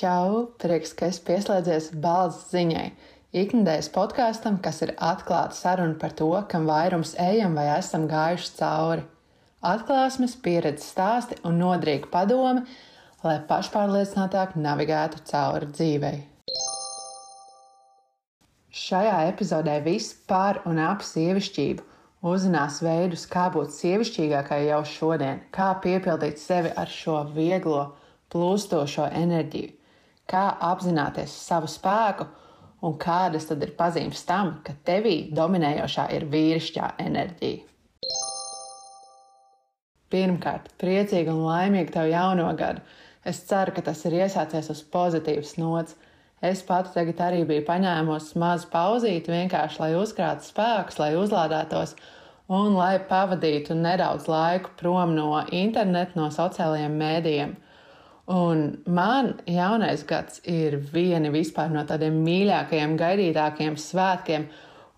Čau! Prieks, ka esi pieslēdzies balss ziņai. Ikdienas podkāstam, kas ir atklāta saruna par to, kam vairums ejam vai esam gājuši cauri. Atklāsmes, pieredzes stāsti un nodrīga padome, lai pašpārliecinātāk navigētu cauri dzīvei. Šajā epizodē viss par un ap sievišķību. Uzzinās veidus, kā būt sievišķīgākai jau šodien, kā piepildīt sevi ar šo vieglo, plūstošo enerģiju, kā apzināties savu spēku un kādas tad ir pazīmes tam, ka tevī dominējošā ir vīrišķā enerģija. Pirmkārt, priecīgi un laimīgi tev jauno gadu. Es ceru, ka tas ir iesācies uz pozitīvas nots. Es pati tagad arī biju paņēmusi mazu pauzīti, vienkārši lai uzkrātu spēkus, lai uzlādētos un lai pavadītu nedaudz laiku prom no interneta, no sociālajiem mēdījiem. Un man jaunais gads ir viena no tādiem mīļākajiem, gaidītākajiem svētkiem,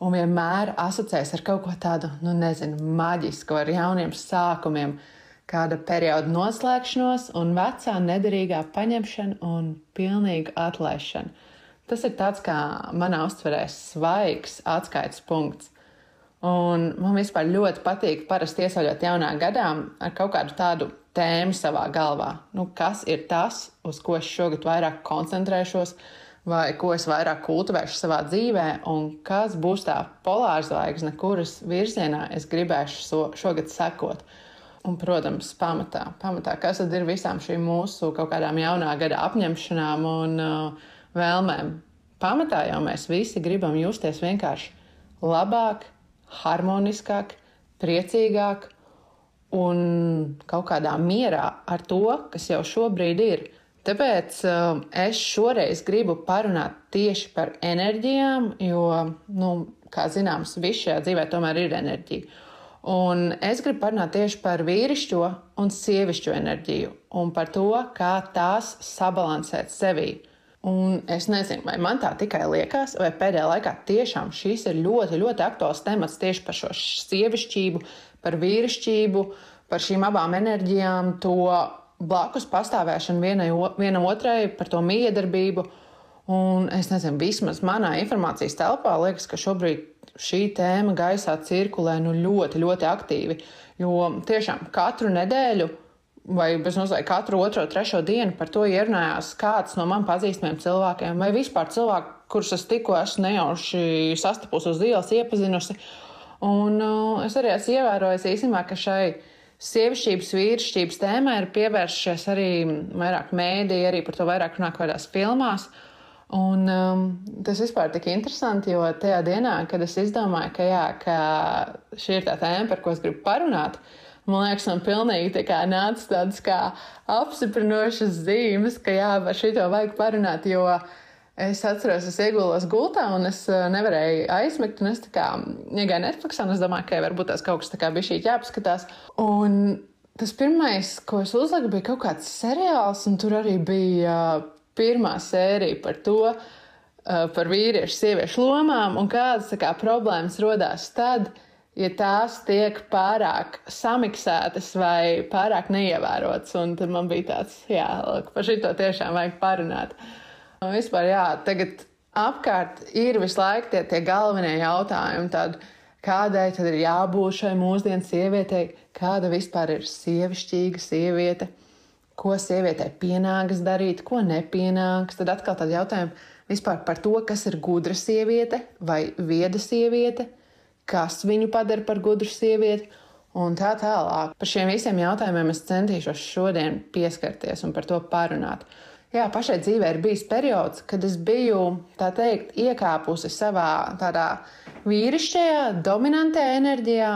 un vienmēr asociēs ar kaut ko tādu, nu, nezinu, maģisku, ar jauniem sākumiem, kāda perioda noslēgšanos, un vecā nederīgā paņemšana un pilnīga atlaišana. Tas ir tāds kā manā uztverē svaigs atskaites punkts. Un man vispār ļoti patīk parasti iesaļot jaunā gadā ar kaut kādu tādu tēmu savā galvā. Nu, kas ir tas, uz ko es šogad vairāk koncentrēšos, vai ko es vairāk kultivēšu savā dzīvē, un kas būs tā polārzvaigzne, kuras virzienā es gribēšu so, šogad sekot. Un, protams, pamatā, pamatā, kas tad ir visām šīm mūsu kaut kādām jaunā gada apņemšanām un uh, vēlmēm. Pamatā jau mēs visi gribam justies vienkārši labāk, harmoniskāk, priecīgāk un kaut kādā mierā ar to, kas jau šobrīd ir. Tāpēc uh, es šoreiz gribu parunāt tieši par enerģijām, jo, nu, kā zināms, viss šajā dzīvē tomēr ir enerģija. Un es gribu parunāt tieši par vīrišķo un sievišķo enerģiju un par to, kā tās sabalansēt sevī. Un es nezinu, vai man tā tikai liekas, vai pēdējā laikā tiešām šis ir ļoti, ļoti aktuāls temats tieši par šo sievišķību, par vīrišķību, par šīm abām enerģijām, to blakus pastāvēšanu vienai, vienam otrai, par to miedarbību. Un es nezinu, vismaz manā informācijas telpā liekas, ka šobrīd šī tēma gaisā cirkulē nu ļoti, ļoti aktīvi. Jo tiešām katru nedēļu, vai bezmazliet katru otro, trešo dienu par to ierunājās kāds no man pazīstamiem cilvēkiem, vai vispār cilvēki, kurus es tikko esmu nejauši sastapusi uz ielas, iepazinusi. Un uh, es arī esmu ievērojis īstenībā, ka šai sievišķības, vīrišķības tēmai ir pievērsušies arī vairāk mēdī, arī par to vairāk runā kādās filmās. Un, um, tas vispār ir tik interesanti, jo tajā dienā, kad es izdomāju, ka, jā, ka šī ir tā tēma, par ko es gribu parunāt, man liekas, man pilnīgi tā nāca tādas kā apstiprinošas zīmes, ka jā, par šito vajag parunāt, jo Es atceros, es iegulos gultā, un es eh, nevarēju aizmigt. Es kā iegāju Netflix, un es domāju, ka varbūt tas kaut kas tāds bija šī jāpaskatās. Un tas pirmais, ko es uzliku, bija kaut kāds seriāls, un tur arī bija eh, pirmā sērija par to, eh, par vīriešu, sieviešu lomām, un kādas kā, problēmas rodās tad, ja tās tiek pārāk samiksētas vai pārāk neievērotas. Un tad man bija tāds, jā, lūk, par šito tiešām vajag parunāt. Vispār, jā, tagad apkārt ir visu laiku tie, tie galvenie jautājumi. Tad, kādai tad ir jābūt šai mūsdienu sievietei, kāda vispār ir sievišķīga sieviete, ko sievietei pienākas darīt, ko nepienāks. Tad atkal tādi jautājumi vispār par to, kas ir gudra sieviete vai vieda sieviete, kas viņu padara par gudru sievieti. Un tā tālāk. Par šiem visiem jautājumiem es centīšos šodien pieskarties un par to parunāt. Jā, pašai dzīvē ir bijis periods, kad es biju teikt, iekāpusi savā tādā vīrišķajā, dominantajā enerģijā.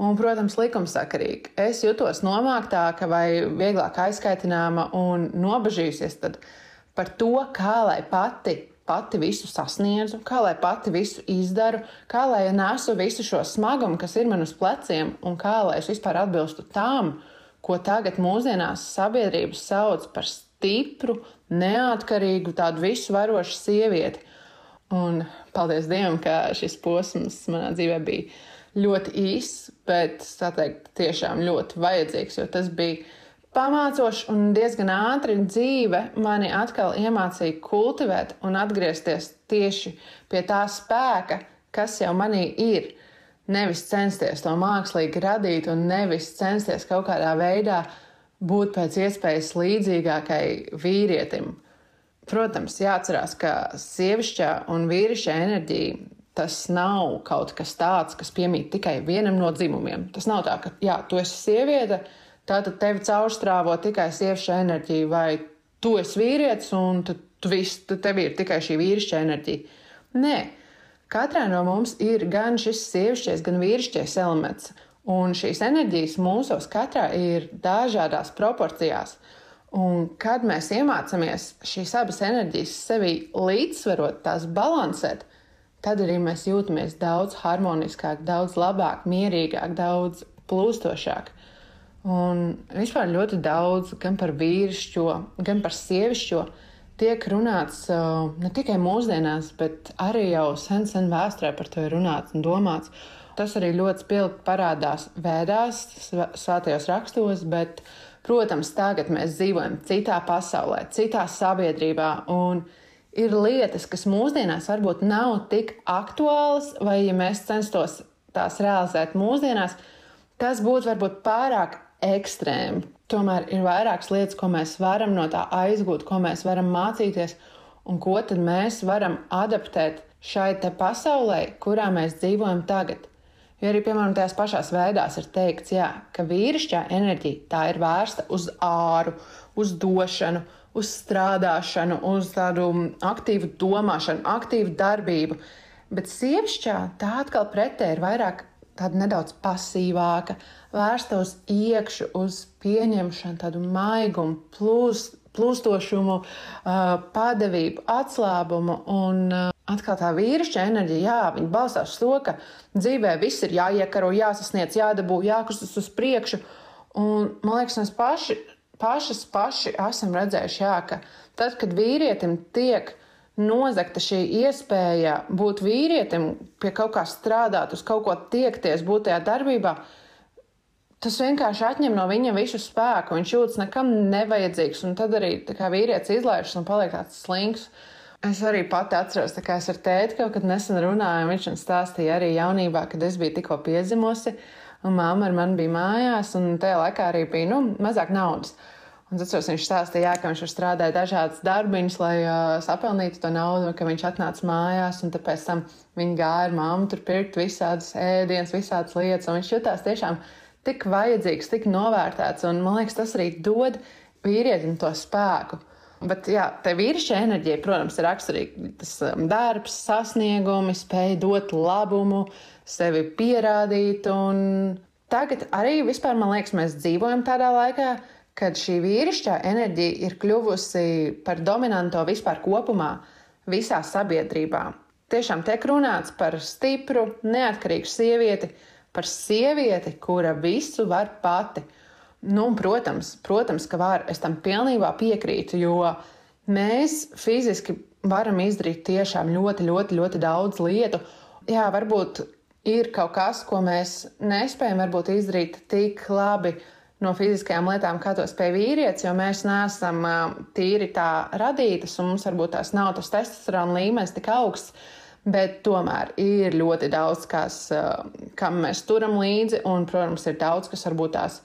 Un, protams, likumsakarīgi. Es jutos nomāktāka vai vieglāk aizskaitināma un nobežījusies par to, kā lai pati, pati visu sasniedzu, kā lai pati visu izdaru, kā lai nesu visu šo smagumu, kas ir man uz pleciem, un kā lai es vispār atbilstu tam, ko tagad mūsdienās sabiedrība sauc par stipru, neatkarīgu, tādu visu varošu sievieti. Un paldies Dievam, ka šis posms manā dzīvē bija ļoti īss, bet teikt, tiešām ļoti vajadzīgs, jo tas bija pamācoši un diezgan ātri dzīve mani atkal iemācīja kultivēt un atgriezties tieši pie tā spēka, kas jau manī ir. Nevis censties to mākslīgi radīt, un nevis censties kaut kādā veidā būt pēc iespējas līdzīgākai vīrietim. Protams, jāatcerās, ka sievišķā un vīrišķā enerģija tas nav kaut kas tāds, kas piemīt tikai vienam no dzimumiem. Tas nav tā, ka, jā, tu esi sieviete, tātad tevi caurstrāvo tikai sievišķa enerģija, vai tu esi vīrietis un tu, tu viss, tu tev ir tikai šī vīrišķa enerģija. Nē, katrai no mums ir gan šis sievišķais, gan vīrišķais elements. Un šīs enerģijas mūsos katrā ir dažādās proporcijās. Un kad mēs iemācāmies šīs abas enerģijas sevi līdzsvarot, tās balansēt, tad arī mēs jūtamies daudz harmoniskāk, daudz labāk, mierīgāk, daudz plūstošāk. Un vispār ļoti daudz gan par vīrišķo, gan par sievišķo tiek runāts uh, ne tikai mūsdienās, bet arī jau sen, sen vēsturē par to ir runāts un domāts. Tas arī ļoti spilgti parādās vēdās, svētajos rakstos, bet, protams, tagad mēs dzīvojam citā pasaulē, citā sabiedrībā. Ir lietas, kas mūsdienās varbūt nav tik aktuālas, vai ja mēs censtos tās realizēt mūsdienās, tas būtu varbūt pārāk ekstrēmi. Tomēr ir vairākas lietas, ko mēs varam no tā aizgūt, ko mēs varam mācīties, un ko tad mēs varam adaptēt šai pasaulē, kurā mēs dzīvojam tagad. Jo arī, piemēram, tajās pašās veidās ir teikts, jā, ka vīrišķā enerģija tā ir vērsta uz āru, uz došanu, uz strādāšanu, uz tādu aktīvu domāšanu, aktīvu darbību. Bet sievišķā tā atkal pretēji ir vairāk tāda nedaudz pasīvāka, vērsta uz iekšu, uz pieņemšanu, tādu maigumu, plūst, plūstošumu, padevību, atslābumu. Un atkal tā vīrišķa enerģija, jā, viņa balstās uz to, ka dzīvē viss ir jāiekaro, jāsasniedz, jādabū, jākustas uz priekšu. Un, man liekas, mēs paši pašas paši esam redzējuši, jā, ka tad, kad vīrietim tiek nozagta šī iespēja būt vīrietim, pie kaut kā strādāt, uz kaut ko tiekties, būt tajā darbībā, tas vienkārši atņem no viņa visu spēku. Viņš jūtas nekam nevajadzīgs, un tad arī vīrietis izlaižas un paliek tāds slings. Es arī pati atceros, ka es ar tēti kaut kad nesen runāju, viņš man stāstīja arī jaunībā, kad es biju tikko piedzimusi. Un mamma ar mani bija mājās, un tajā laikā arī bija nu, mazāk naudas. Un tad viņš stāstīja, jā, ka viņš strādāja dažādas darbiņas, lai uh, sapelnītu to naudu, ka viņš atnāca mājās, un pēc tam viņa gāja ar mammu tur pirkt visādas ēdienas, visādas lietas. Viņš jutās tiešām tik vajadzīgs, tik novērtēts, un man liekas, tas arī dod vīrietim to spēku. Bet, jā, tā vīrišķa enerģija, protams, ir raksturīga. Tas darbs, sasniegumi, spēja dot labumu, sevi pierādīt. Tagad arī vispār, man liekas, mēs dzīvojam tādā laikā, kad šī vīrišķā enerģija ir kļuvusi par dominanto vispār kopumā visā sabiedrībā. Tiešām tiek runāts par stipru, neatkarīgu sievieti, par sievieti, kura visu var pati. Nu, protams, protams, ka var. Es tam pilnībā piekrītu, jo mēs fiziski varam izdarīt tiešām ļoti, ļoti, ļoti daudz lietu. Jā, varbūt ir kaut kas, ko mēs nespējam izdarīt tik labi no fiziskajām lietām, kā to spēj vīrietis, jo mēs neesam tīri tā radītas, un mums varbūt tās nav tas testosterona līmenis tik augsts. Bet tomēr ir ļoti daudz, kas, kam mēs turam līdzi, un, protams, ir daudz, kas varbūt tās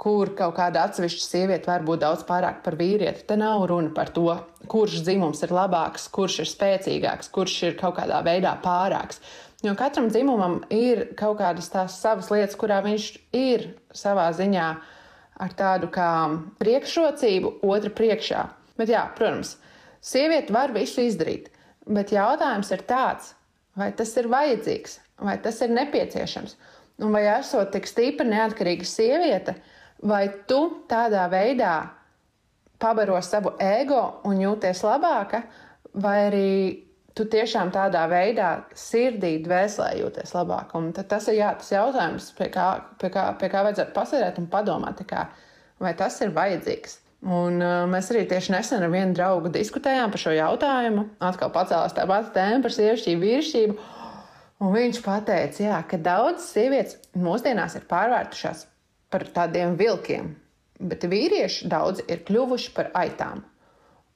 kur kaut kāda atsevišķa sieviete var būt daudz pārāk par vīrieti. Te nav runa par to, kurš dzimums ir labāks, kurš ir spēcīgāks, kurš ir kaut kādā veidā pārāks. Jo katram dzimumam ir kaut kādas tās savas lietas, kurā viņš ir savā ziņā ar tādu kā priekšrocību otra priekšā. Bet, jā, protams, sieviete var visu izdarīt. Bet jautājums ir tāds, vai tas ir vajadzīgs, vai tas ir nepieciešams. Un vai esot tik stipra, neatkarīga sieviete, vai tu tādā veidā pabaro savu ego un jūties labāka, vai arī tu tiešām tādā veidā sirdī, dvēselē jūties labāk. Un tas ir jā, tas jautājums, pie kā, pie kā, pie kā vajadzētu pasēdēt un padomāt, kā, vai tas ir vajadzīgs. Un, uh, mēs arī tieši nesen ar vienu draugu diskutējām par šo jautājumu. Atkal pacēlās tā pati tēma par sievišķību, vīrišķību. Un viņš teica, jā, ka daudzas sievietes mūsdienās ir pārvērtušās par tādiem vilkiem. bet vīrieši daudzi ir kļuvuši par aitām.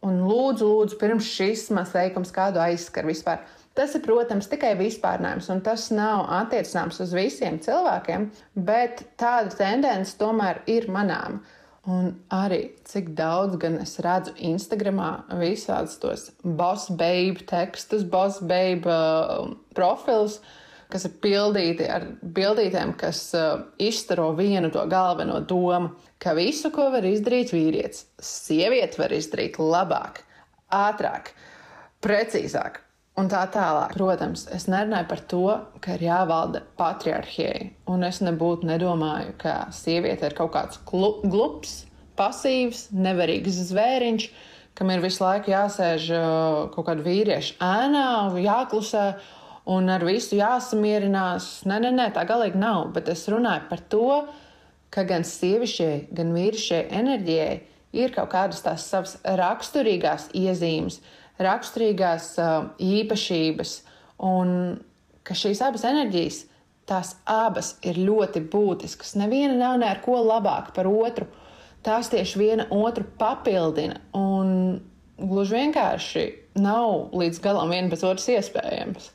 Un lūdzu, lūdzu, pirms šis mans teikums kādu aizskar vispār. Tas ir, protams, tikai vispārnājums, un tas nav attiecināms uz visiem cilvēkiem, bet tāda tendence tomēr ir manāma. Un arī cik daudz gan es redzu Instagramā visādus tos boss babe tekstus, boss babe uh, profilus, kas ir pildīti ar bildītēm, kas uh, izstaro vienu to galveno domu, ka visu, ko var izdarīt vīrietis, sieviete var izdarīt labāk, ātrāk, precīzāk. Un tā tālāk. Protams, es nerunāju par to, ka ir jāvalda patriarchijai. Un es nebūtu nedomāju, ka sieviete ir kaut kāds glups, pasīvs, nevarīgs zvēriņš, kam ir visu laiku jāsēž uh, kaut kāda vīrieša ēnā, jāklusē un ar visu jāsamierinās. Nē, nē, nē, tā galīgi nav. Bet es runāju par to, ka gan sievišķai, gan vīrišķai enerģijai ir kaut kādas tās savas raksturīgās iezīmes, raksturīgās uh, īpašības, un ka šīs abas enerģijas, tās abas ir ļoti būtiskas. Neviena nav ne ar ko labāka par otru. Tās tieši viena otru papildina, un gluži vienkārši nav līdz galam viena bez otras iespējams.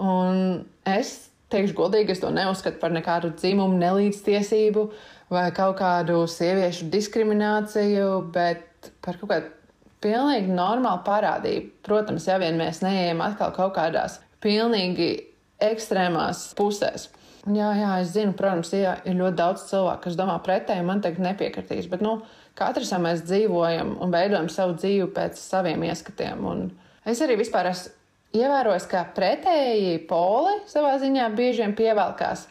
Un es teikšu godīgi, es to neuzskatu par nekādu dzimumu nelīdztiesību vai kaut kādu sieviešu diskrimināciju, bet par kaut kādu pilnīgi normālu parādību. Protams, ja vien mēs neejam atkal kaut kādās pilnīgi ekstrēmās pusēs. Jā, jā, es zinu, protams, jā, ir ļoti daudz cilvēku, kas domā pretēji, man teikt, nepiekritīs. Bet nu, katrs mēs dzīvojam un veidojam savu dzīvi pēc saviem ieskatiem. Un es arī vispār esmu ievērojis, ka pretēji poli savā ziņā bieži vien pievelkās.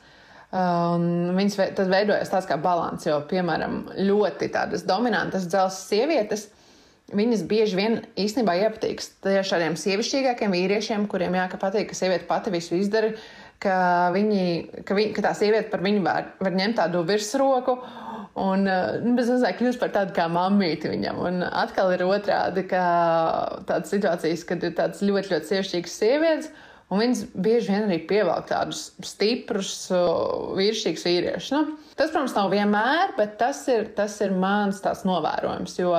Um, viņas tad veidojas tāds kā līdzsvars, jo, piemēram, ļoti tādas dominantas dzelzceļa sievietes. Viņas bieži vien īstenībā iepatīk šādiem sievišķīgākiem vīriešiem, kuriem jā, ka patīk, ka sieviete pati visu izdara, ka, viņi, ka, viņi, ka tā sieviete par viņu var, var ņemt tādu virsroku. Un nu, bez mazliet kļūst par tādu kā mammīti viņam. Un atkal ir otrādi, ka tādas situācijas, kad ir tādas ļoti, ļoti sievišķīgas sievietes, un viņas bieži vien arī pievelk tādus stiprus, vīrišķīgus vīriešus. Nu, tas, protams, nav vienmēr, bet tas ir, tas ir mans tāds novērojums. Jo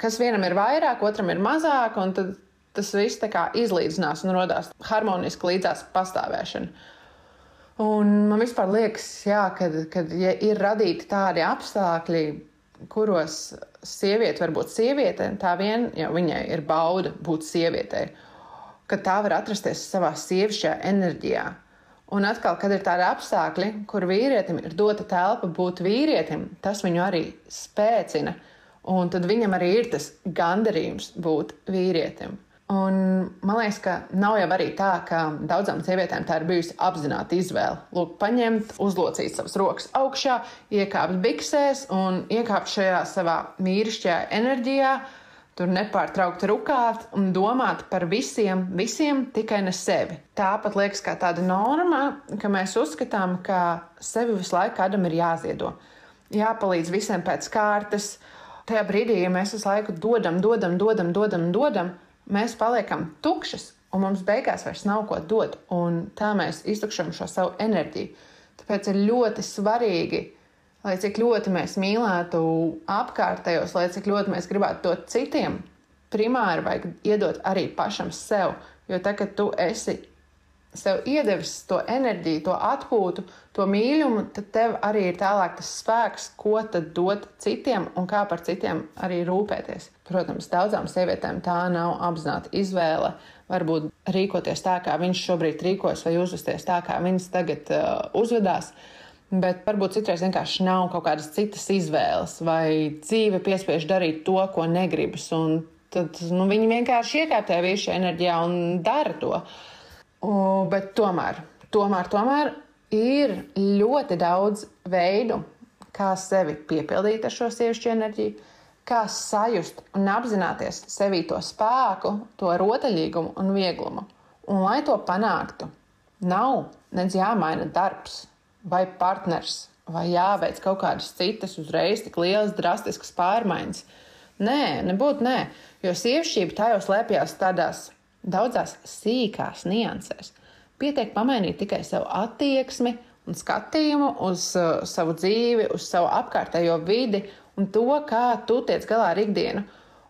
kas vienam ir vairāk, otram ir mazāk, un tas viss izlīdzinās un radās harmoniski līdzās pastāvēšana. Un man vispār liekas, jā, kad, kad ja ir radīti tādi apstākļi, kuros sieviete var būt sieviete, tā vien jau viņai ir bauda būt sievietei, ka tā var atrasties savā sievišķajā enerģijā. Un atkal, kad ir tādi apstākļi, kur vīrietim ir dota telpa būt vīrietim, tas viņu arī spēcina. Un tad viņam arī ir tas gandarījums būt vīrietim. Un man liekas, ka nav jau arī tā, ka daudzām sievietēm tā ir bijusi apzināta izvēle. Lūk, paņemt, uzlocīt savas rokas augšā, iekāpt biksēs un iekāpt šajā savā mīrišķajā enerģijā, tur nepārtraukti rukāt un domāt par visiem, visiem tikai ne sevi. Tāpat liekas, kā tāda norma, ka mēs uzskatām, ka sevi visu laiku kādam ir jāziedo. Jāpalīdz visiem pēc kārtas. Tajā brīdī, ja mēs visu laiku dodam, dodam, dodam, dodam, dodam, mēs paliekam tukšas, un mums beigās vairs nav ko dot. Tā mēs iztukšojam šo savu enerģiju. Tāpēc ir ļoti svarīgi, lai cik ļoti mēs mīlētu apkārtējos, lai cik ļoti mēs gribētu dot citiem, primāri vajag iedot arī pašam sev. Jo tā, kad tu esi sev iedevis to enerģiju, to atpūtu, to mīlumu, tad tev arī ir tālāk tas spēks, ko tad dot citiem un kā par citiem arī rūpēties. Protams, daudzām sievietēm tā nav apzināta izvēle. Varbūt rīkoties tā, kā viņš šobrīd rīkojas, vai uzvesties tā, kā viņas tagad uh, uzvedās. Bet varbūt citreiz vienkārši nav kaut kādas citas izvēles, vai dzīve piespiež darīt to, ko negribas. Tad nu, viņi vienkārši iekāpē vīriešu enerģijā un dara to. Uh, O, bet tomēr, tomēr, tomēr ir ļoti daudz veidu, kā sevi piepildīt ar šo sievišķu enerģiju, kā sajust un apzināties sevī to spēku, to rotaļīgumu un vieglumu. Un, lai to panāktu, nav nedz jāmaina darbs vai partners, vai jāveic kaut kādas citas uzreiz tik lielas, drastiskas pārmaiņas. Nē, nebūtu nē, jo sievišķība tajos slēpjas tādās daudzās sīkās niansēs. Pietiek pamainīt tikai savu attieksmi un skatījumu uz uh, savu dzīvi, uz savu apkārtējo vidi un to, kā tu tiec galā ar ikdienu.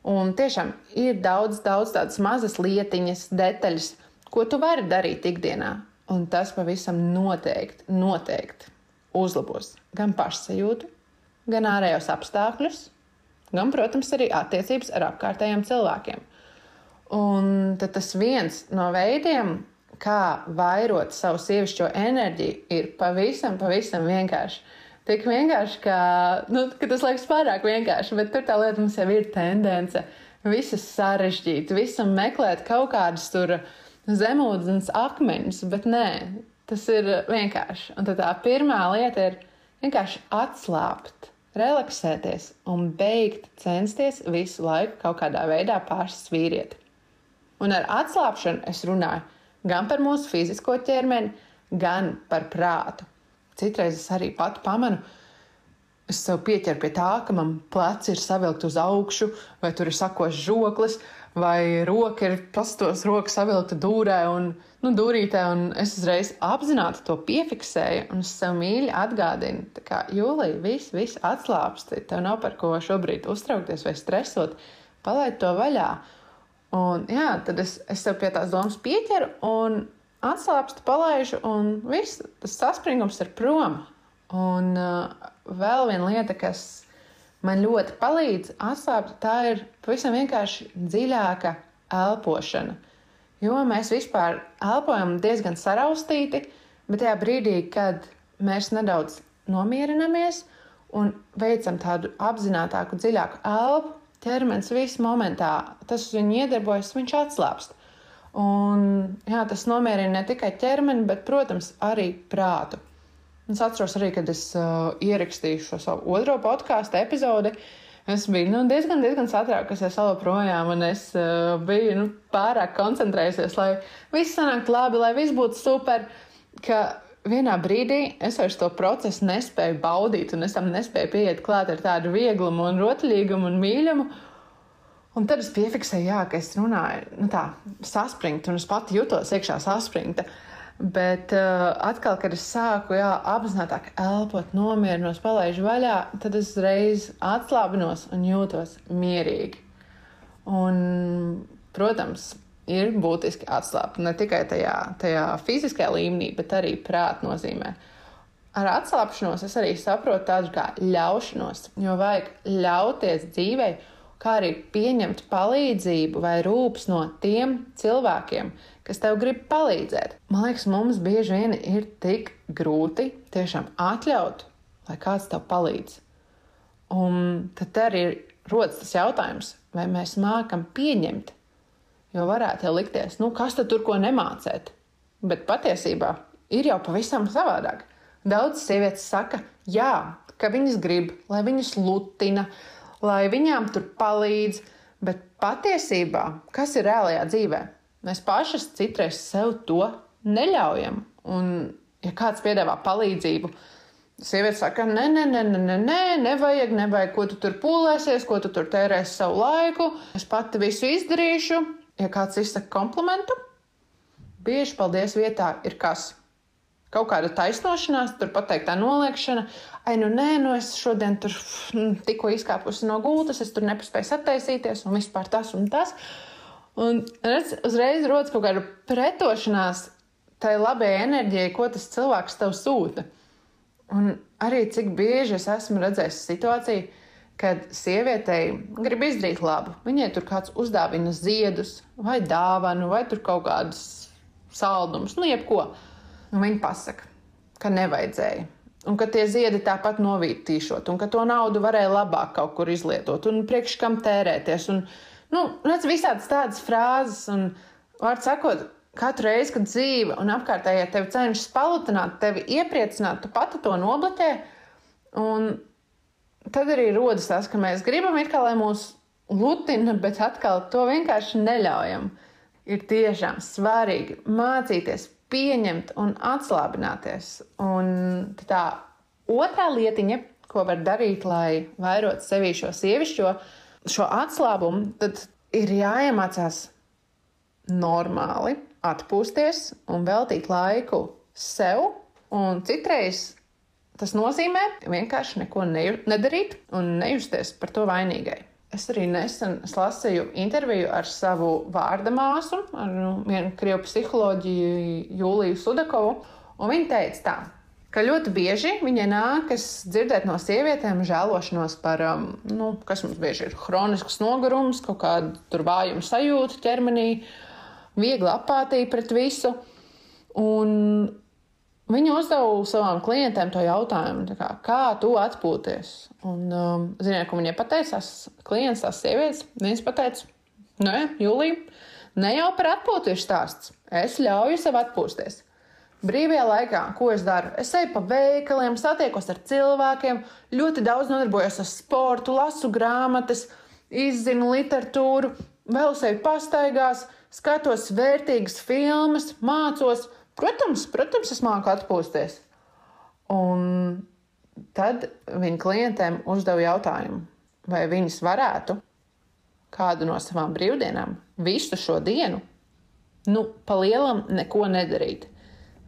Un tiešām ir daudz, daudz tādas mazas lietiņas, detaļas, ko tu vari darīt ikdienā. Un tas pavisam noteikti, noteikti uzlabos gan pašsajūtu, gan ārējos apstākļus, gan, protams, arī attiecības ar apkārtējiem cilvēkiem. Un tas viens no veidiem, kā vairot savu sievišķo enerģiju, ir pavisam, pavisam vienkārši. Tik vienkārši, ka, nu, ka tas liekas pārāk vienkārši, bet tur tā lieta mums jau ir tendence visas sarežģīt, visam meklēt kaut kādus tur zemūdens akmeņus, bet nē, tas ir vienkārši. Un tā pirmā lieta ir vienkārši atslābt, relaksēties un beigt censties visu laiku kaut kādā veidā pārsvīriet. Un ar atslābšanu es runāju gan par mūsu fizisko ķermeni, gan par prātu. Citreiz es arī pati pamanu, es sev pieķeru pie tā, ka man pleci ir savilkti uz augšu, vai tur ir sakošs žoklis, vai roka ir pastos, roka savilkta dūrē un nu, dūrītē, un es uzreiz apzināti to piefiksēju, un es sev mīļi atgādinu, ka jūlijā viss, viss atslābsti, tev nav par ko šobrīd uztraukties vai stresot, palaid to vaļā. Un, jā, tad es, es sev pie tās domas pieķeru un atslābstu, palaidu, un viss tas saspringums ir prom. Un uh, vēl viena lieta, kas man ļoti palīdz atslābt, tā ir pavisam vienkārši dziļāka elpošana. Jo mēs vispār elpojam diezgan saraustīti, bet tajā brīdī, kad mēs nedaudz nomierinamies un veicam tādu apzinātāku, dziļāku elpu, ķermenis viss momentā, tas uz viņu iedarbojas, viņš atslābst. Un, jā, tas nomierina ne tikai ķermeni, bet, protams, arī prātu. Es atceros arī, kad es uh, ierakstīju šo savu otro podkāstu epizodi. Es biju nu, diezgan, diezgan satraukusies vēl projām, un es uh, biju nu, pārāk koncentrējusies, lai viss sanāktu labi, lai viss būtu super. Ka vienā brīdī es vairs to procesu nespēju baudīt, un es tam nespēju pieiet klāt ar tādu vieglumu, un rotaļīgumu un mīlumu. Un tad es piefiksēju, jā, ka es runāju nu, tā, saspringti, un es pati jutos iekšā saspringta. Bet uh, atkal, kad es sāku jā, apzināti elpot, nomierinos, palaidu vaļā, tad es uzreiz atslābinos un jūtos mierīgi. Un, protams, ir būtiski atslābt ne tikai tajā, tajā fiziskajā līmenī, bet arī prāta nozīmē. Ar atslābšanos es arī saprotu tādu kā ļaušanos, jo vajag ļauties dzīvei kā arī pieņemt palīdzību vai rūpes no tiem cilvēkiem, kas tev grib palīdzēt. Man liekas, mums bieži vien ir tik grūti tiešām atļaut, lai kāds tev palīdz. Un tad arī rodas tas jautājums, vai mēs mākam pieņemt. Jo varētu jau likties, nu, kas tad tur ko nemācēt. Bet patiesībā ir jau pavisam savādāk. Daudz sievietes saka, jā, ka viņas grib, lai viņas lutina, lai viņām tur palīdz. Bet patiesībā, kas ir reālajā dzīvē, mēs pašas citreiz sev to neļaujam. Un, ja kāds piedāvā palīdzību, sieviete saka, nē, nē, nē, nē, nē, nevajag, nevajag, ko tu tur pūlēsies, ko tu tur tērēsi savu laiku. Es pati visu izdarīšu. Ja kāds izsaka komplimentu, bieži paldies vietā ir kas kaut kāda taisnošanās, tur pateiktā noliekšana. Ai, nu nē, nu es šodien tur mm, tikko izkāpusi no gultas, es tur nepaspēju attaisīties, un vispār tas un tas. Un redz, uzreiz rodas kaut kāda pretošanās tai labajai enerģijai, ko tas cilvēks tev sūta. Un arī cik bieži es esmu redzējis situāciju, kad sievietei grib izdarīt labu. Viņai tur kāds uzdāvina ziedus, vai dāvanu, vai tur kaut kādus saldumus, nu, jebko. Un viņi pasaka, ka nevajadzēja. Un ka tie ziedi tāpat novītīšot, un ka to naudu varēja labāk kaut kur izlietot, un priekš kam tērēties. Un, nu, redz, visādas tādas frāzes, un, vārds sakot, katru reizi, kad dzīve un apkārtējie tevi cenšas palutināt, tevi iepriecināt, tu pati to nobloķē. Un tad arī rodas tas, ka mēs gribam, kā, lai mūs lutina, bet atkal to vienkārši neļaujam. Ir tiešām svarīgi mācīties pieņemt un atslābināties. Un tā otrā lietiņa, ko var darīt, lai vairotu sevī šo sievišķo, šo atslābumu, tad ir jāiemācās normāli atpūsties un veltīt laiku sev Un citreiz tas nozīmē vienkārši neko nedarīt un nejusties par to vainīgai. Es arī nesen lasīju interviju ar savu vārda māsu, ar nu, vienu krievu psiholoģiju, Jūliju Sudakovu. Viņa teica, tā, ka ļoti bieži viņai nākas dzirdēt no sievietēm žēlošanos par, um, nu, kas mums bieži ir chronisks nogurums, kaut kāda vājuma sajūta ķermenī, viegla apātija pret visu. Un Viņa uzdeva savām klientēm to jautājumu, kā, kā tu atpūties. Un, um, ziniet, ko viņai pateicās? Klients, tās sievietes, viņas pateica, nē, Jūlija, ne jau par atpūtu ir stāsts. Es ļauju sev atpūsties. Brīvajā laikā, ko es daru? Es eju pa veikaliem, satiekos ar cilvēkiem, ļoti daudz nodarbojos ar sportu, lasu grāmatas, izzinu literatūru, vēl sevi pastaigās, skatos vērtīgas filmas, mācos Protams, protams, es māku atpūsties. Un tad viņa klientiem uzdeva jautājumu, vai viņas varētu kādu no savām brīvdienām visu šo dienu, nu, pa lielam neko nedarīt.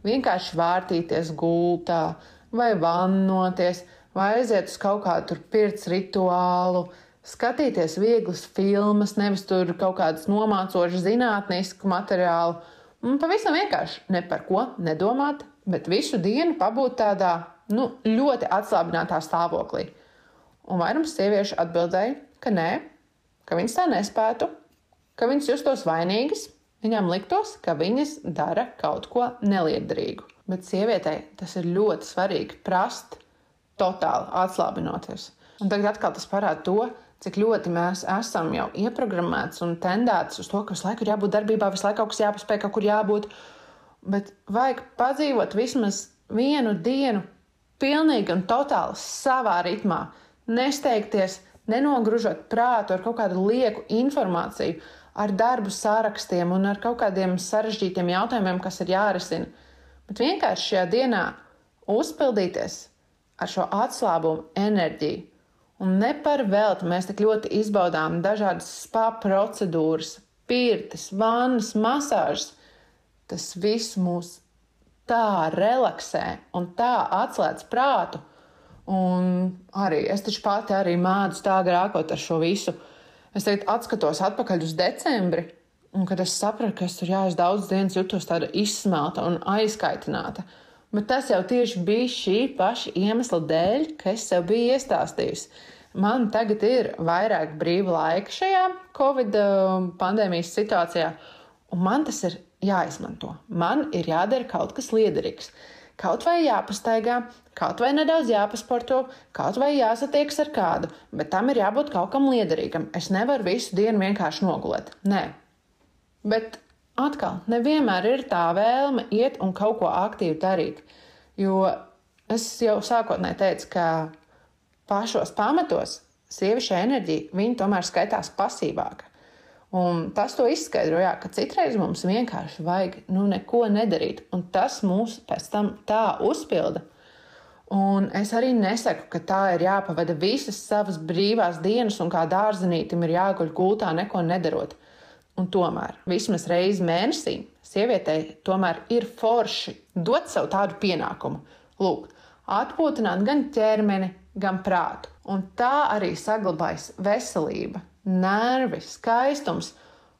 Vienkārši vārtīties gultā, vai vannoties, vai aiziet uz kaut kādu pirts rituālu, skatīties vieglas filmas, nevis tur kaut kādas nomācošas zinātnisku materiālu Un pavisam vienkārši ne par ko nedomāt, bet visu dienu pabūt tādā nu, ļoti atslābinātā stāvoklī. Un vairums sieviešu atbildēja, ka nē, ka viņas tā nespētu, ka viņas justos vainīgas, viņām liktos, ka viņas dara kaut ko neliederīgu. Bet sievietei tas ir ļoti svarīgi prast, totāli atslābinoties. Un tagad atkal tas parāda to, cik ļoti mēs esam jau ieprogrammēti un tendēti uz to, ka visu laiku ir jābūt darbībā, visu laiku kaut kas jāpaspēj, kaut kur jābūt. Bet vajag padzīvot vismaz vienu dienu, pilnīgi un totāli savā ritmā, nesteigties, nenogružot prātu ar kaut kādu lieku informāciju, ar darbu sārakstiem un ar kaut kādiem sarežģītiem jautājumiem, kas ir jārisina. Bet vienkārši šajā dienā uzpildīties ar šo atslābumu enerģiju Un ne par velti mēs tik ļoti izbaudām dažādas spa procedūras, pirtis, vannas, masāžas. Tas viss mūs tā relaksē un tā atslēdz prātu. Un arī es taču pati arī mādu tā grākot ar šo visu. Es tagad atskatos atpakaļ uz decembri, un kad es sapratu, ka es tur jā, es daudz dienas jutos tāda izsmelta un aizkaitināta. Bet tas jau tieši bija šī paša iemesla dēļ, ka es sev biju iestāstījusi. Man tagad ir vairāk brīva laika šajā Covid um, pandēmijas situācijā, un man tas ir jāizmanto. Man ir jādara kaut kas liederīgs. Kaut vai jāpastaigā, kaut vai nedaudz jāpasporto, kaut vai jāsatiekas ar kādu, bet tam ir jābūt kaut kam liederīgam. Es nevaru visu dienu vienkārši nogulēt. Nē. Bet atkal, nevienmēr ir tā vēlme iet un kaut ko aktīvi darīt. Jo es jau sākotnēji teicu, ka pašos pamatos sievišķa enerģija tomēr skaitās pasīvāka. Un tas to izskaidroja, ka citreiz mums vienkārši vajag nu, neko nedarīt, un tas mūs pēc tam tā uzpilda. Un es arī nesaku, ka tā ir jāpavada visas savas brīvās dienas, un kā dārzenītam ir jāguļ gultā, neko nedarot. Un tomēr vismaz reizi mēnesī sievietei tomēr ir forši dot sev tādu pienākumu. Lūk, atpūtināt gan ķermeni, gan prātu. Un tā arī saglabājas veselība, nervi, skaistums.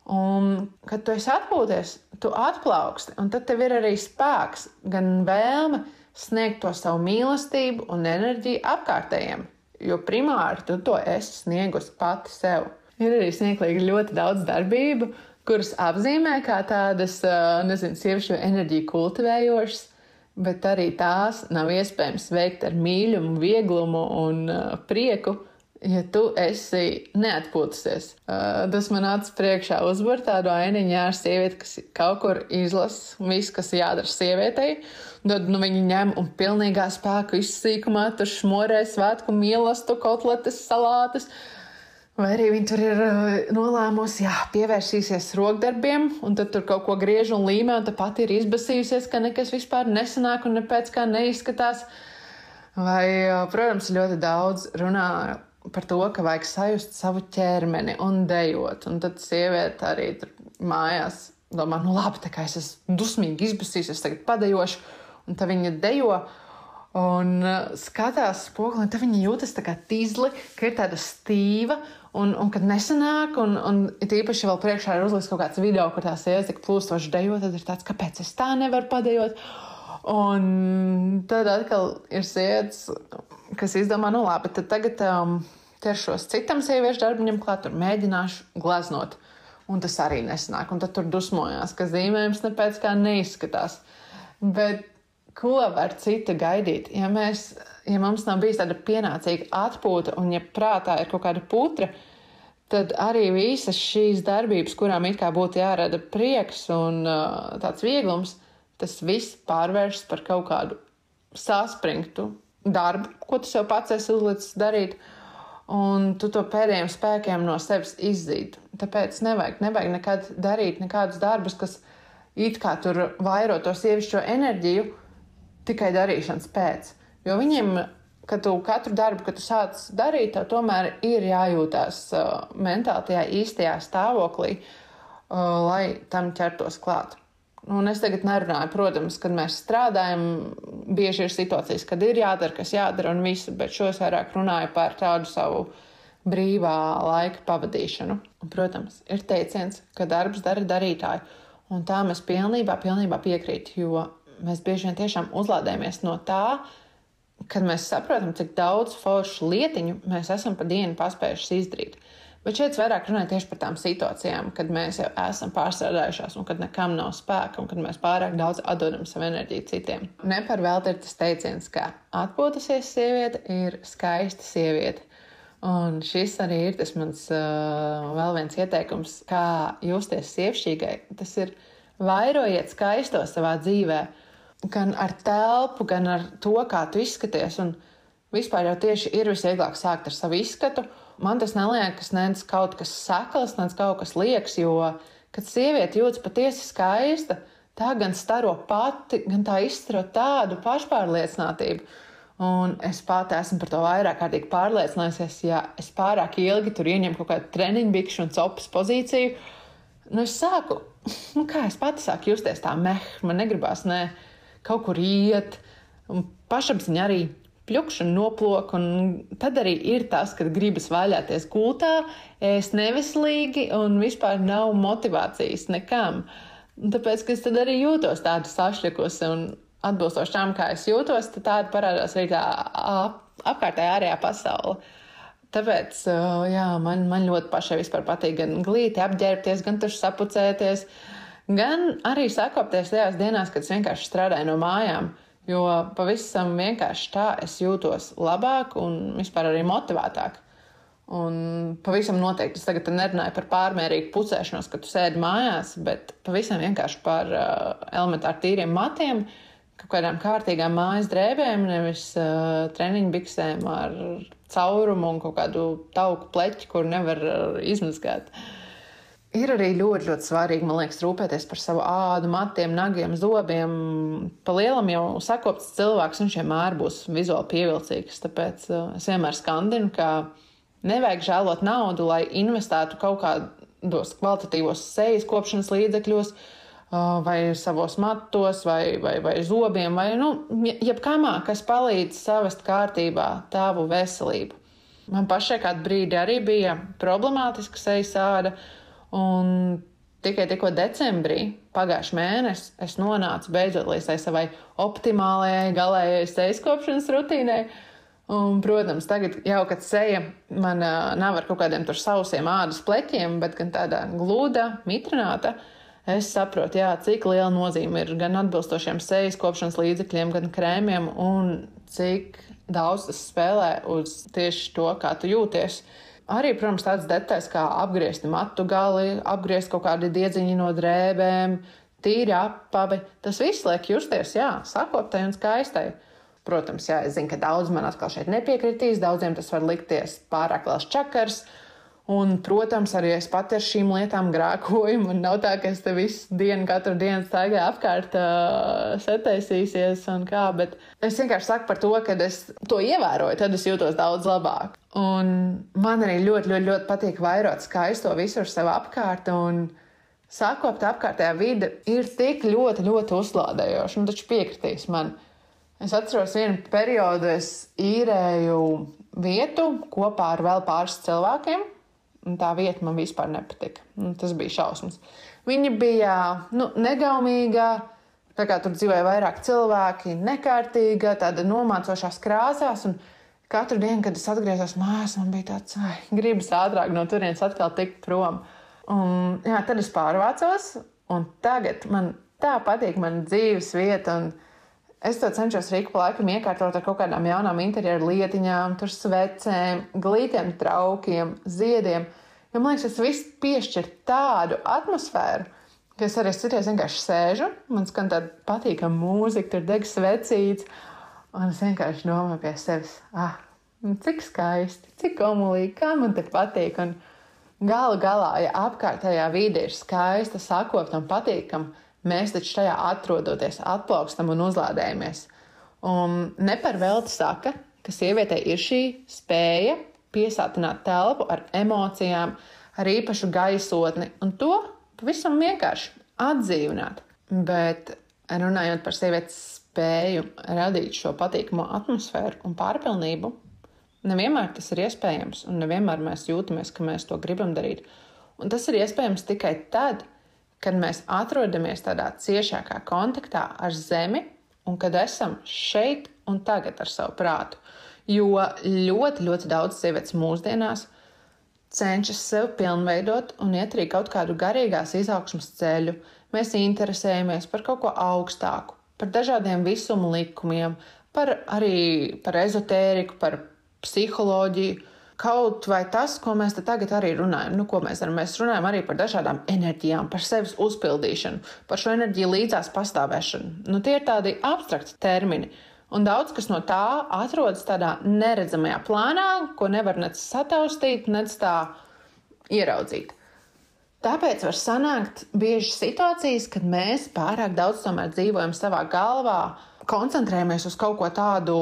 Un, kad tu esi atpūties, tu atplauksti, un tad tev ir arī spēks, gan vēlme sniegt to savu mīlestību un enerģiju apkārtējiem. Jo primāri tu to esi sniegusi pati sev. Ir arī smieklīgi ļoti daudz darbību, kuras apzīmē kā tādas, nezinu, sieviešu enerģiju kultivējošas, bet arī tās nav iespējams veikt ar mīlumu, vieglumu un prieku. Ja tu esi neatpūtusies, tas man acis priekšā uzbūr tādu ainiņu ar sievieti, kas kaut kur izlasa visu, kas jādara sievietei. Tad nu, viņi ņem un pilnīgā spēka izsīkumā tur šmorē svētku mīlestību, kotletes, salātus. Uh, Vai arī viņi tur ir uh, nolēmusi, jā, pievērsīsies rokdarbiem, un tad tur kaut ko griež un līmē, un tā pati ir izbasījusies, ka nekas vispār nesanāk un nepēc kā neizskatās. Vai, uh, protams, ļoti daudz runā par to, ka vajag sajust savu ķermeni un dejot. Un tad sieviete arī tur mājās domā, nu labi, tā kā es esmu dusmīgi izbasījusies, tagad padejošu. un tad viņa dejo. Un uh, skatās spoguli, tad viņa jūtas tā kā tīzli, ka ir tāda stīva, un, un kad nesanāk, un, un īpaši vēl priekšā ir uzlikts kaut kāds video, kur tā sieviete tik plūstoši dejo, tad ir tāds, kāpēc es tā nevaru padejot. Un tad atkal ir sievietes, kas izdomā, nu labi, tad tagad um, ķeršos citam sieviešu darbiņam klāt, tur mēģināšu gleznot. Un tas arī nesanāk. Un tad tur dusmojās, ka zīmējums nepēc kā neizskatās. Bet ko var cita gaidīt? Ja, mēs, ja mums nav bijis tāda pienācīga atpūta, un ja prātā ir kaut kāda putra, tad arī visas šīs darbības, kurām it kā būtu jārada prieks un uh, tāds vieglums, tas viss pārvēršas par kaut kādu saspringtu darbu, ko tu sev pats esi uzlicis darīt. Un tu to pēdējiem spēkiem no sevis izzīt. Tāpēc nevajag, nevajag nekad darīt nekādus darbus, kas it kā tur vairo to sievišķo enerģiju tikai darīšanas pēc. Jo viņiem, kad tu katru darbu, kad tu sāc darīt, tev tomēr ir jājūtās uh, mentāli tajā īstajā stāvoklī, uh, lai tam ķertos klāt. Un es tagad nerunāju, protams, kad mēs strādājam, bieži ir situācijas, kad ir jādara, kas jādara un viss, bet šos vairāk runāju par tādu savu brīvā laika pavadīšanu. Un, protams, ir teiciens, ka darbs dara darītāju, un tā mēs pilnībā, pilnībā piekrītam, jo mēs bieži vien tiešām uzlādējamies no tā, kad mēs saprotam, cik daudz foršu lietiņu mēs esam pa dienu paspējuši izdarīt. Bet šeit vairāk runāja tieši par tām situācijām, kad mēs jau esam pārstrādājušās un kad nekam nav spēka un kad mēs pārāk daudz atdodam savu enerģiju citiem. Ne par velti ir tas teiciens, ka atpūtusies sieviete ir skaista sieviete. Un šis arī ir tas mans uh, vēl viens ieteikums, kā justies sievišķīgai. Tas ir vairojiet skaisto savā dzīvē, gan ar telpu, gan ar to, kā tu izskaties. Un vispār jau tieši ir visvieglāk sākt ar savu izskatu man tas neliekas nec kaut kas sakals, nec kaut kas liekas, jo, kad sieviete jūtas patiesi skaista, tā gan staro pati, gan tā izstaro tādu pašpārliecinātību. Un es pati esmu par to vairāk kārtīgi pārliecinājusies, ja es pārāk ilgi tur ieņemu kaut kādu treniņu, bikšu un copas pozīciju. Nu, es sāku, nu, kā es pati sāku justies tā meh, man negribās ne kaut kur iet. Un pašapziņa arī pļukšu un noplok. Un tad arī ir tas, kad gribas vaļāties gultā, ēst neveselīgi un vispār nav motivācijas nekam. Tāpēc, es arī jūtos tādu sašķekusi un atbilstoši tam, kā es jūtos, tad tāda parādās arī tā apkārtējā ārējā pasaule. Tāpēc jā, man, man ļoti pašai patīk gan glīti apģērbties, gan tur sapucēties, gan arī sakopties tajās dienās, kad es vienkārši strādāju no mājām. Jo pavisam vienkārši tā es jūtos labāk un vispār arī motivētāk. Un pavisam noteikti es tagad nerunāju par pārmērīgu pucēšanos, kad tu sēdi mājās, bet pavisam vienkārši par uh, elementāri tīriem matiem, kaut kādām kārtīgām mājas drēbēm, nevis uh, treniņu biksēm ar caurumu un kaut kādu tauku pleķi, kur nevar uh, izmazgāt. Uh, Ir arī ļoti, ļoti svarīgi, man liekas, rūpēties par savu ādu, matiem, nagiem, zobiem. Pa lielam jau sakopts cilvēks, viņš vienmēr būs vizuāli pievilcīgs. Tāpēc uh, es vienmēr skandinu, ka nevajag žēlot naudu, lai investētu kaut kādos kvalitatīvos sejas kopšanas līdzekļos, uh, vai savos matos, vai, vai, vai zobiem, vai nu, jebkamā, kas palīdz savest kārtībā tavu veselību. Man pašai kādu brīdi arī bija problemātiska sejas āda. Un tikai tikko decembrī, pagājušā mēnesī, es nonācu beidzot līdz savai optimālajai, galējai sejas kopšanas rutīnai. Un, protams, tagad jau kad seja man nav ar kaut kādiem sausiem ādas pleķiem, bet gan tāda glūda, mitrināta, es saprotu, jā, cik liela nozīme ir gan atbilstošiem sejas kopšanas līdzekļiem, gan krēmiem, un cik daudz tas spēlē uz tieši to, kā tu jūties. Uh, Arī, protams, tādas detaļas kā apgriezt matu gali, apgriezt kaut kādi diedziņi no drēbēm, tīri apavi. Tas viss liek justies, jā, sakoptai un skaistai. Protams, jā, es zinu, ka daudz man atkal šeit nepiekritīs, daudziem tas var likties pārāk liels čakars. Un, protams, arī es pati ar šīm lietām grākoju. Man nav tā, ka es te visu dienu, katru dienu staigāju apkārt, uh, setaisīsies un kā. Bet es vienkārši saku par to, ka es to ievēroju, tad es jūtos daudz labāk. Un man arī ļoti, ļoti, ļoti patīk vairot skaisto visur sev apkārt. Sakopt apkārtējā vide ir tik ļoti, ļoti uzlādējoša. Nu, taču piekritīs man. Es atceros vienu periodu, es īrēju vietu kopā ar vēl pāris cilvēkiem. Tā vieta man vispār nepatika. Tas bija šausmas. Viņa bija nu, negaumīga, tā kā tur dzīvoja vairāk cilvēki, nekārtīga, tāda nomācošās krāsās. Katru dienu, kad es atgriezos mājās, man bija tāds, ai, gribas ātrāk no turienes atkal tikt prom. Un, jā, tad es pārvācos, un tagad man tā patīk mana dzīves vieta. Es to cenšos rīku pa laikam iekārtot ar kaut kādām jaunām interjeru lietiņām, tur svecēm, glītiem, traukiem, ziediem. Jo man liekas, tas viss piešķir tādu atmosfēru, ka es arī citreiz vienkārši sēžu, man skan tāda patīkama mūzika, tur deg svecīts, un es vienkārši domāju pie sevis, ah, cik skaisti, cik omulīgi, kā man te patīk. Un, Galu galā, ja apkārtējā vide ir skaista, sakopta un patīkama, mēs taču tajā atrodoties, atplaukstam un uzlādējamies. Un ne par velti saka, ka sievietei ir šī spēja piesātināt telpu ar emocijām, ar īpašu gaisotni, un to pavisam vienkārši atdzīvināt. Bet runājot par sievietes spēju radīt šo patīkamo atmosfēru un pārpilnību, Nevienmēr tas ir iespējams, un nevienmēr mēs jūtamies, ka mēs to gribam darīt. Un tas ir iespējams tikai tad, kad mēs atrodamies tādā ciešākā kontaktā ar Zemi un kad esam šeit un tagad ar savu prātu. Jo ļoti, ļoti daudz sievietes mūsdienās cenšas sevi pilnveidot un iet arī kaut kādu garīgās izaugsmas ceļu. Mēs interesējamies par kaut ko augstāku, par dažādiem visumu likumiem, par arī par ezotēriku, par psiholoģiju. Kaut vai tas, ko mēs tagad arī runājam, nu, mēs darām, mēs runājam arī par dažādām enerģijām, par sevis uzpildīšanu, par šo enerģiju līdzās pastāvēšanu. Nu, tie ir tādi abstrakti termini. Un daudz kas no tā atrodas tādā neredzamajā plānā, ko nevar nec sataustīt, nec tā ieraudzīt. Tāpēc var sanākt bieži situācijas, kad mēs pārāk daudz dzīvojam savā galvā, koncentrējamies uz kaut ko tādu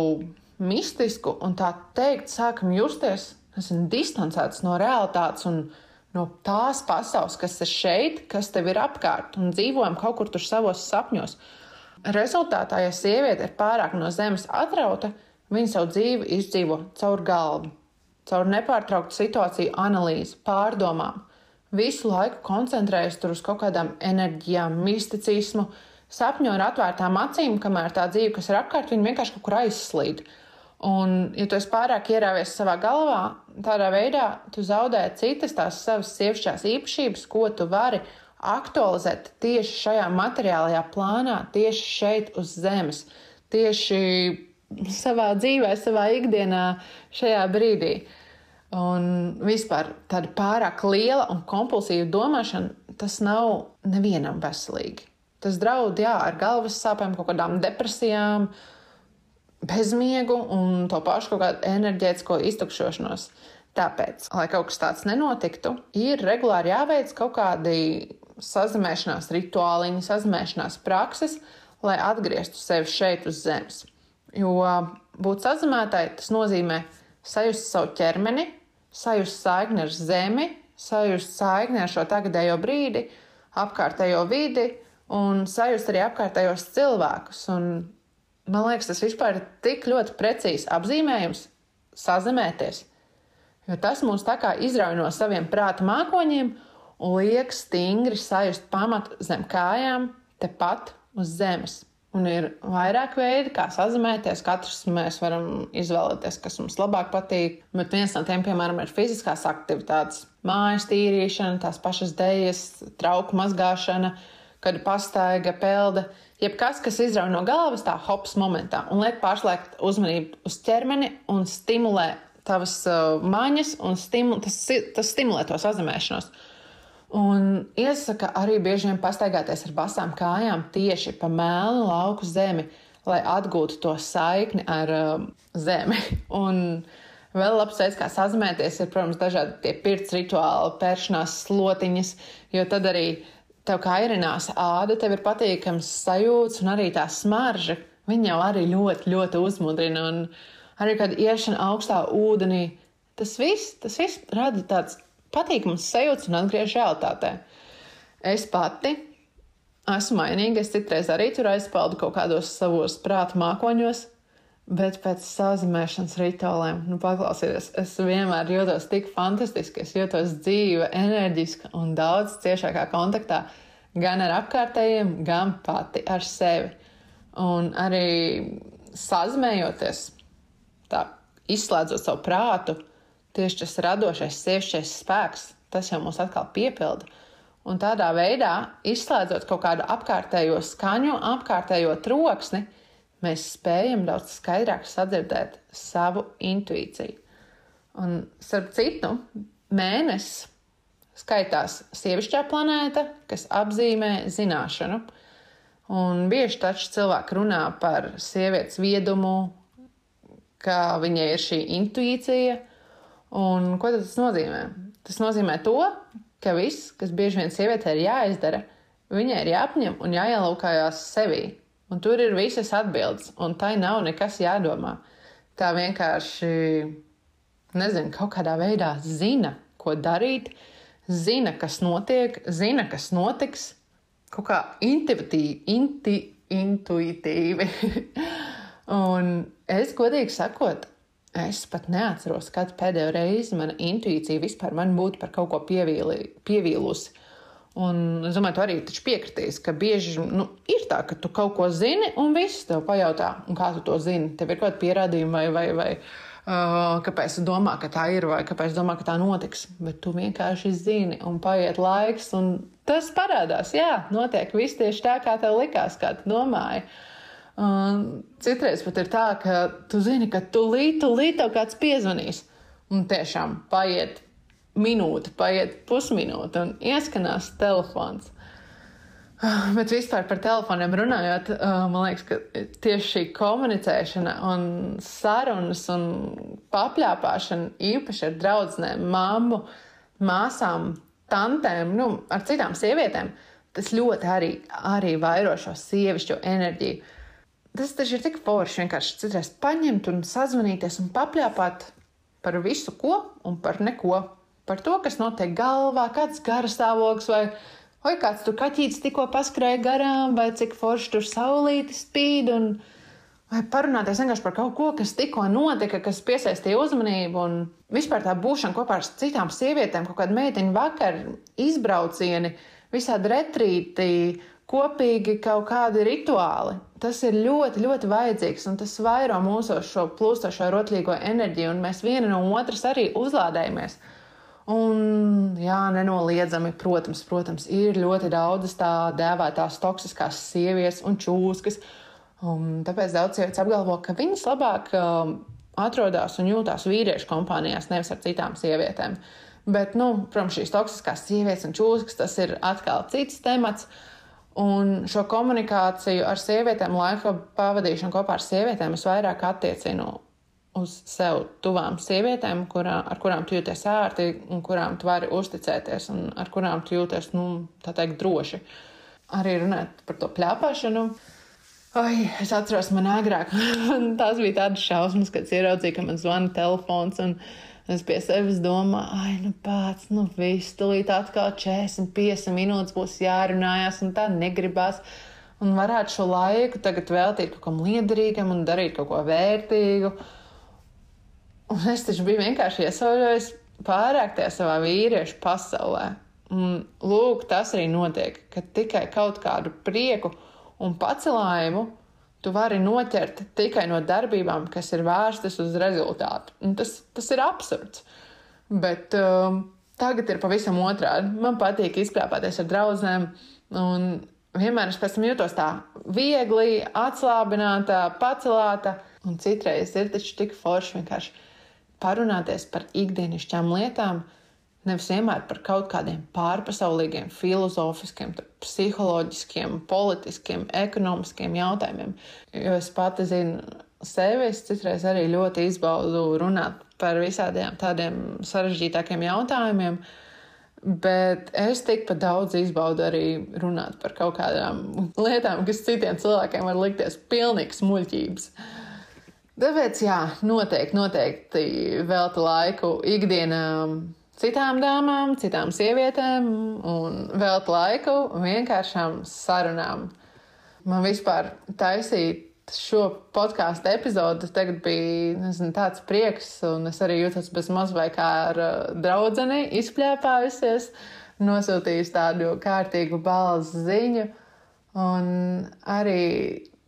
mistisku un tā teikt, sākam justies, esam distancēts no realitātes un no tās pasaules, kas ir šeit, kas tev ir apkārt, un dzīvojam kaut kur tur savos sapņos. Rezultātā, ja sieviete ir pārāk no zemes atrauta, viņa savu dzīvi izdzīvo caur galvu, caur nepārtrauktu situāciju analīzi, pārdomām. Visu laiku koncentrējas uz kaut kādām enerģijām, misticismu, sapņo ar atvērtām acīm, kamēr tā dzīve, kas ir apkārt, viņa vienkārši kaut kur aizslīd. Un, ja tu esi pārāk ierāvies savā galvā, tādā veidā tu zaudē citas tās savas sievišķās īpašības, ko tu vari aktualizēt tieši šajā materiālajā plānā, tieši šeit uz zemes, tieši savā dzīvē, savā ikdienā, šajā brīdī. Un vispār tāda pārāk liela un kompulsīva domāšana, tas nav nevienam veselīgi. Tas draud jā, ar galvas sāpēm, kaut kādām depresijām, uh, bezmiegu un to pašu kaut kādu enerģētisko iztukšošanos. Tāpēc, lai kaut kas tāds nenotiktu, ir regulāri jāveic kaut kādi sazināšanās rituāliņi, sazināšanās prakses, lai atgrieztu sevi šeit uz zemes. Jo būt sazinātai tas nozīmē sajust savu ķermeni, sajust saikni ar zemi, sajust saikni ar šo tagadējo brīdi, apkārtējo vidi un sajust arī apkārtējos cilvēkus un man liekas, tas vispār ir tik ļoti precīzi apzīmējums sazemēties. Jo tas mūs tā kā izrauj no saviem prāta mākoņiem un liek stingri sajust pamatu zem kājām, tepat uz zemes. Un ir vairāk veidi, kā sazināties. Katrs mēs varam izvēlēties, kas mums labāk patīk. Bet viens no tiem, piemēram, ir fiziskās aktivitātes, mājas tīrīšana, tās pašas dēļas, trauku mazgāšana, kad pastaiga, pelda. Jebkas, kas izrauj no galvas, tā hops momentā un liek pārslēgt uzmanību uz ķermeni un stimulē tavas uh, maņas, un stimu, tas, tas stimulē to sazemēšanos. Un iesaka arī bieži vien pastaigāties ar basām kājām tieši pa melnu lauku zemi, lai atgūtu to saikni ar uh, zemi. Un vēl labs veids, kā sazemēties, ir, protams, dažādi tie pirts rituāli, pēršanās slotiņas, jo tad arī tev kairinās āda, tev ir patīkams sajūts un arī tā smarža. Viņa jau arī ļoti, ļoti uzmundrina. Un arī kad iešana augstā ūdenī, tas viss, tas viss rada tāds patīkams sajūts un atgriež realitātē. Es pati esmu mainīga. Es citreiz arī tur aizpeldu kaut kādos savos prāta mākoņos, bet pēc sazināšanas rituāliem, nu, paklausieties, es vienmēr jūtos tik fantastiski. Es jūtos dzīva, enerģiska un daudz ciešākā kontaktā gan ar apkārtējiem, gan pati ar sevi. Un arī sazinājoties, tā izslēdzot savu prātu, tieši tas radošais, sievišķais spēks, tas jau mūs atkal piepilda. Un tādā veidā, izslēdzot kaut kādu apkārtējo skaņu, apkārtējo troksni, mēs spējam daudz skaidrāk sadzirdēt savu intuīciju. Un, starp citu, mēnesis skaitās sievišķā planēta, kas apzīmē zināšanu. Un bieži taču cilvēki runā par sievietes viedumu, ka viņai ir šī intuīcija. Un ko tas nozīmē? Tas nozīmē to, ka viss, kas bieži vien sievietē ir jāizdara, viņai ir jāapņem un jāielūkājās sevī. Un tur ir visas atbildes, un tai nav nekas jādomā. Tā vienkārši, nezinu, kaut kādā veidā zina, ko darīt, zina, kas notiek, zina, kas notiks, kaut kā intuitīvi. Inti, intuitīvi. un es godīgi sakot, Es pat neatceros, kad pēdējo reizi mana intuīcija vispār man būtu par kaut ko pievīli, pievīlusi. Un es domāju, tu arī piekritīs, ka bieži nu, ir tā, ka tu kaut ko zini, un viss tev pajautā, kā tu to zini. Tev ir kaut kāda pierādījuma, vai, vai, vai uh, kāpēc tu domā, ka tā ir, vai kāpēc tu domā, ka tā notiks. Bet tu vienkārši zini, un paiet laiks, un tas parādās. Jā, notiek viss tieši tā, kā tev likās, kā tu domāji. Uh, citreiz pat ir tā, ka tu zini, ka tūlīt, tūlīt tev kāds piezvanīs. Un tiešām paiet minūte, paiet pusminūte un ieskanās telefons. Bet vispār par telefoniem runājot, man liekas, ka tieši šī komunicēšana, un sarunas un papļāpāšana īpaši ar draugiem, māmu, māsām, tantēm, nu, ar citām sievietēm, tas ļoti arī, arī vairo šo sievišķo enerģiju. Tas taču ir tik forši vienkārši citreiz paņemt un sazvanīties un papļāpāt par visu ko un par neko. Par to, kas notiek galvā, kāds garastāvoklis vai, vai kāds tur kaķītis tikko paskrēja garām, vai cik forši tur saulīti spīd. Un, vai parunāties vienkārši par kaut ko, kas tikko notika, kas piesaistīja uzmanību, un vispār tā būšana kopā ar citām sievietēm, kaut kāda meitiņa vakar, izbraucieni, visādi retrīti, kopīgi kaut kādi rituāli. Tas ir ļoti, ļoti vajadzīgs, un tas vairo mūsu šo plūstošo rotlīgo enerģiju, un mēs viena no otras arī uzlādējamies. Un, jā, nenoliedzami, protams, protams, ir ļoti daudzas tā dēvētās toksiskās sievietes un čūskas. Un tāpēc daudz sievietes apgalvo, ka viņas labāk um, atrodas un jūtās vīriešu kompānijās, nevis ar citām sievietēm. Bet, nu, protams, šīs toksiskās sievietes un čūskas tas ir atkal cits temats. Un šo komunikāciju ar sievietēm, laika pavadīšanu kopā ar sievietēm, es vairāk attiecinu uz sev tuvām sievietēm, kurā, ar kurām tu jūties ērti, un kurām tu vari uzticēties, un ar kurām tu jūties, nu, tā teikt, droši. Arī runāt par to plāpāšanu. Ai, es atceros, man agrāk tās bija tādas šausmas, kad ieraudzīju, ka man zvana telefons. Uh, Es pie sevis domāju, ah, nu pats, nu viss, tūlīt atkal 45 minūtes būs jārunājas, un tā negribās. Un varētu šo laiku tagad veltīt kaut kam liederīgam un darīt kaut ko vērtīgu. Un es taču biju vienkārši iesauļojis pārāk tajā savā vīriešu pasaulē. Un lūk, tas arī notiek, ka tikai kaut kādu prieku un pacelājumu tu vari noķert tikai no darbībām, kas ir vērstas uz rezultātu. Un tas, tas ir absurds. Bet um, tagad ir pavisam otrādi. Man patīk izplāpāties ar draugiem. Un vienmēr es pēc tam jūtos tā viegli, atslābināta, pacelāta. Un citreiz ir taču tik forši vienkārši parunāties par ikdienišķām lietām, Nevis vienmēr par kaut kādiem pārpasaulīgiem, filozofiskiem, psiholoģiskiem, politiskiem, ekonomiskiem jautājumiem. Jo es pati zinu sevi, es citreiz arī ļoti izbaudu runāt par visādiem tādiem sarežģītākiem jautājumiem. Bet es tikpat daudz izbaudu arī runāt par kaut kādām lietām, kas citiem cilvēkiem var likties pilnīgs muļķības. Tāpēc, jā, noteikti, noteikti veltu laiku ikdienām citām dāmām, citām sievietēm un veltu laiku vienkāršām sarunām. Man vispār taisīt šo podkāstu epizodi tagad bija nezinu, tāds prieks, un es arī jūtos bez maz vai kā ar draudzeni izpļāpājusies, nosūtījusi tādu kārtīgu balss ziņu. Un arī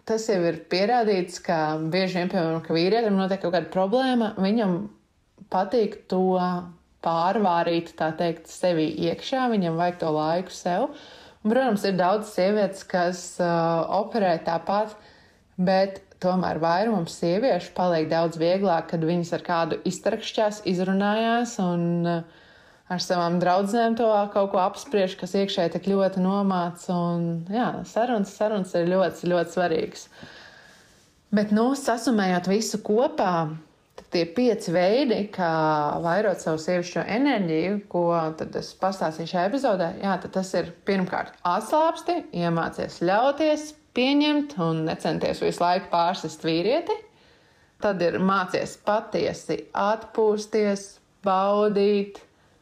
tas jau ir pierādīts, ka bieži vien, piemēram, ka vīrietim notiek kaut kāda problēma, viņam patīk to pārvārīt, tā teikt, sevi iekšā, viņam vajag to laiku sev. Un, protams, ir daudz sievietes, kas uh, operē tāpat, bet tomēr vairumam sieviešu paliek daudz vieglāk, kad viņas ar kādu iztarakšķās, izrunājās un uh, ar savām draudzenēm to kaut ko apspriež, kas iekšēji tik ļoti nomāca. Un, jā, sarunas, sarunas ir ļoti, ļoti svarīgas. Bet, nu, sasumējot visu kopā, tie pieci veidi, kā vairot savu sievišķo enerģiju, ko es pastāstīšu šajā epizodē, jā, tas ir pirmkārt atslābsti, iemācies ļauties, pieņemt un necenties visu laiku pārsist vīrieti. Tad ir mācies patiesi atpūsties, baudīt,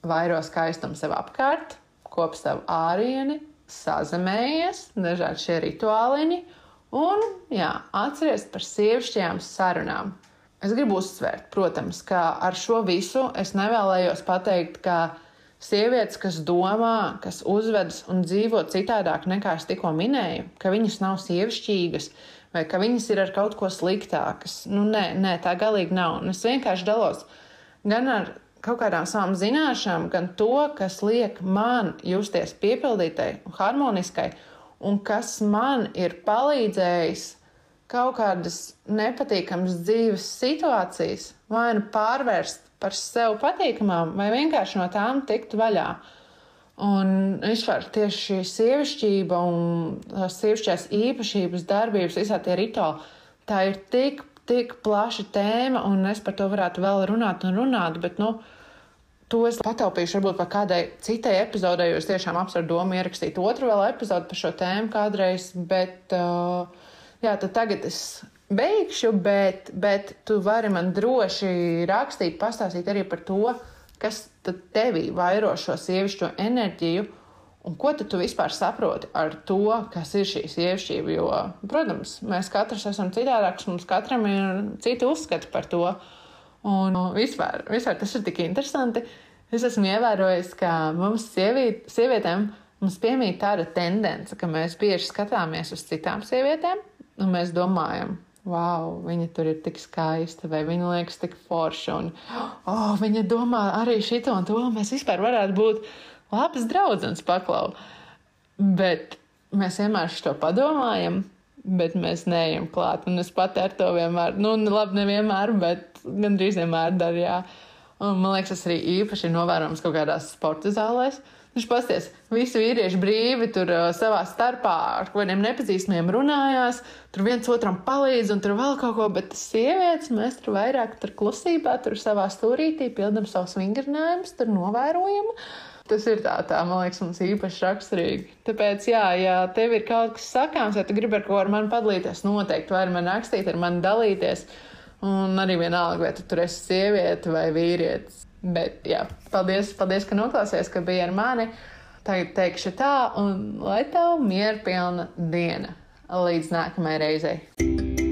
vairo skaistumu sev apkārt, kop savu ārieni, sazemējies, dažādi šie rituāliņi. Un, jā, atcerieties par sievišķajām sarunām. Es gribu uzsvērt, protams, ka ar šo visu es nevēlējos pateikt, ka sievietes, kas domā, kas uzvedas un dzīvo citādāk nekā es tikko minēju, ka viņas nav sievišķīgas vai ka viņas ir ar kaut ko sliktākas. Nu, nē, nē, tā galīgi nav. Un es vienkārši dalos gan ar kaut kādām savām zināšanām, gan to, kas liek man justies piepildītai un harmoniskai, un kas man ir palīdzējis kaut kādas nepatīkamas dzīves situācijas, vai nu pārvērst par sev patīkamām, vai vienkārši no tām tikt vaļā. Un vispār tieši šī sievišķība un tās sievišķās īpašības, darbības, visā tie rituāli, tā ir tik, tik plaša tēma, un es par to varētu vēl runāt un runāt, bet, nu, To es pataupīšu varbūt par kādai citai epizodei, jo es tiešām apsveru domu ierakstīt otru vēl epizodu par šo tēmu kādreiz, bet uh, jā, tad tagad es beigšu, bet, bet tu vari man droši rakstīt, pastāstīt arī par to, kas tevī vairo šo sievišķo enerģiju. Un ko tu vispār saproti ar to, kas ir šī sievišķība? Jo, protams, mēs katrs esam citādāks, mums katram ir citi uzskati par to. Un vispār, vispār tas ir tik interesanti. Es esmu ievērojis, ka mums sieviet, sievietēm mums piemīt tāda tendence, ka mēs bieži skatāmies uz citām sievietēm, un mēs domājam, wow, viņa tur ir tik skaista, vai viņa liekas tik forša, un oh, viņa domā arī šito un to. Mēs vispār varētu būt labas draudzenes paklau. Bet mēs vienmēr to padomājam, bet mēs neejam klāt. Un es pat ar to vienmēr, nu, labi, nevienmēr, bet gandrīz vienmēr daru. Jā. Un, man liekas, tas arī īpaši novērojams kaut kādās sporta zālēs. Uh, Viņš pasties, visi vīrieši brīvi tur uh, savā starpā ar kādiem nepazīstamiem runājās, tur viens otram palīdz un tur vēl kaut ko, bet sievietes mēs tur vairāk tur klusībā, tur savā stūrītī pildam savus vingrinājumus, tur novērojam. Tas ir tā, tā, man liekas, mums īpaši raksturīgi. Tāpēc, jā, ja tev ir kaut kas sakāms, vai tu gribi ar ko ar mani padalīties, noteikti vari man rakstīt, ar mani dalīties. Un arī vienalga, vai tu tur esi sieviete vai vīrietis. Bet, jā, paldies, paldies, ka noklausījāties, ka bija ar mani. Tagad teikšu tā, un lai tev mierpilna diena. Līdz nākamajai reizei!